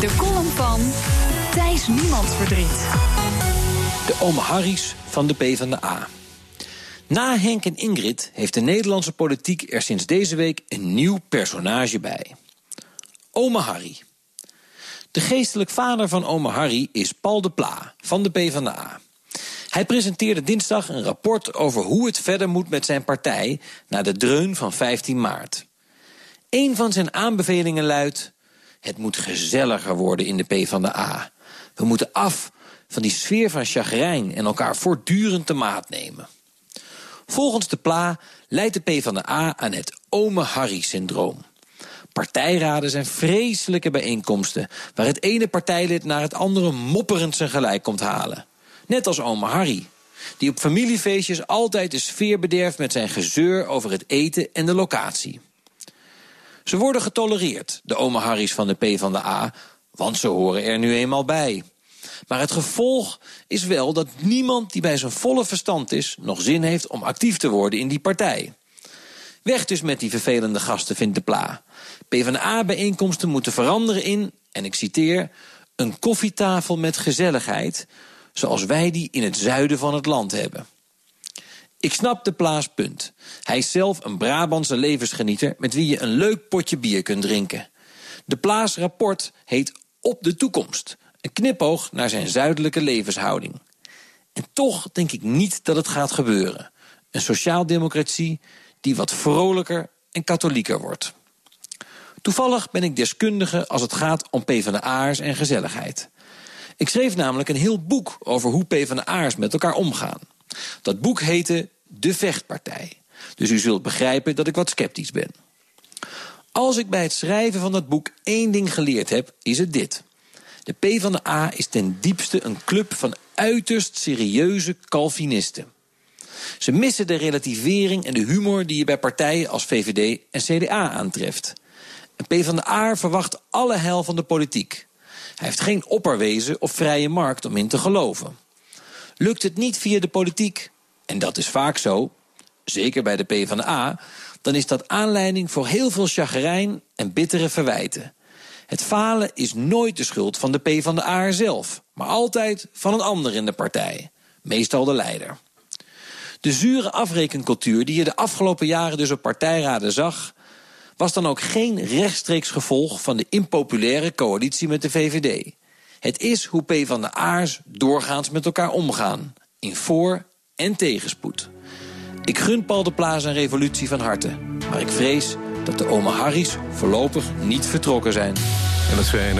De column van Thijs Verdriet. De Ome Harry's van de PvdA. Na Henk en Ingrid heeft de Nederlandse politiek er sinds deze week een nieuw personage bij. Ome Harry. De geestelijk vader van Ome Harry is Paul de Pla van de PvdA. Hij presenteerde dinsdag een rapport over hoe het verder moet met zijn partij na de dreun van 15 maart. Een van zijn aanbevelingen luidt: het moet gezelliger worden in de PvdA. We moeten af van die sfeer van chagrijn en elkaar voortdurend te maat nemen. Volgens de PLA leidt de PvdA aan het Ome Harry-syndroom. Partijraden zijn vreselijke bijeenkomsten waar het ene partijlid naar het andere mopperend zijn gelijk komt halen. Net als Ome Harry, die op familiefeestjes altijd de sfeer bederft met zijn gezeur over het eten en de locatie. Ze worden getolereerd, de Ome Harry's van de PvdA, want ze horen er nu eenmaal bij. Maar het gevolg is wel dat niemand die bij zijn volle verstand is... nog zin heeft om actief te worden in die partij. Weg dus met die vervelende gasten, vindt de Pla. PvdA-bijeenkomsten moeten veranderen in, en ik citeer... een koffietafel met gezelligheid... zoals wij die in het zuiden van het land hebben. Ik snap de Plaas punt. Hij is zelf een Brabantse levensgenieter... met wie je een leuk potje bier kunt drinken. De Plaas rapport heet Op de Toekomst... Een knipoog naar zijn zuidelijke levenshouding. En toch denk ik niet dat het gaat gebeuren. Een sociaaldemocratie die wat vrolijker en katholieker wordt. Toevallig ben ik deskundige als het gaat om PvdA'ers en gezelligheid. Ik schreef namelijk een heel boek over hoe PvdA'ers met elkaar omgaan. Dat boek heette De Vechtpartij. Dus u zult begrijpen dat ik wat sceptisch ben. Als ik bij het schrijven van dat boek één ding geleerd heb, is het dit. De PvdA is ten diepste een club van uiterst serieuze Calvinisten. Ze missen de relativering en de humor die je bij partijen als VVD en CDA aantreft. Een PvdA verwacht alle hel van de politiek. Hij heeft geen opperwezen of vrije markt om in te geloven. Lukt het niet via de politiek, en dat is vaak zo, zeker bij de PvdA, dan is dat aanleiding voor heel veel chagrijn en bittere verwijten. Het falen is nooit de schuld van de P van de A zelf, maar altijd van een ander in de partij, meestal de leider. De zure afrekencultuur die je de afgelopen jaren dus op partijraden zag, was dan ook geen rechtstreeks gevolg van de impopulaire coalitie met de VVD. Het is hoe P van de A's doorgaans met elkaar omgaan, in voor- en tegenspoed. Ik gun Paul de Plaza een revolutie van harte, maar ik vrees dat de Ome Harry's voorlopig niet vertrokken zijn. En dat zei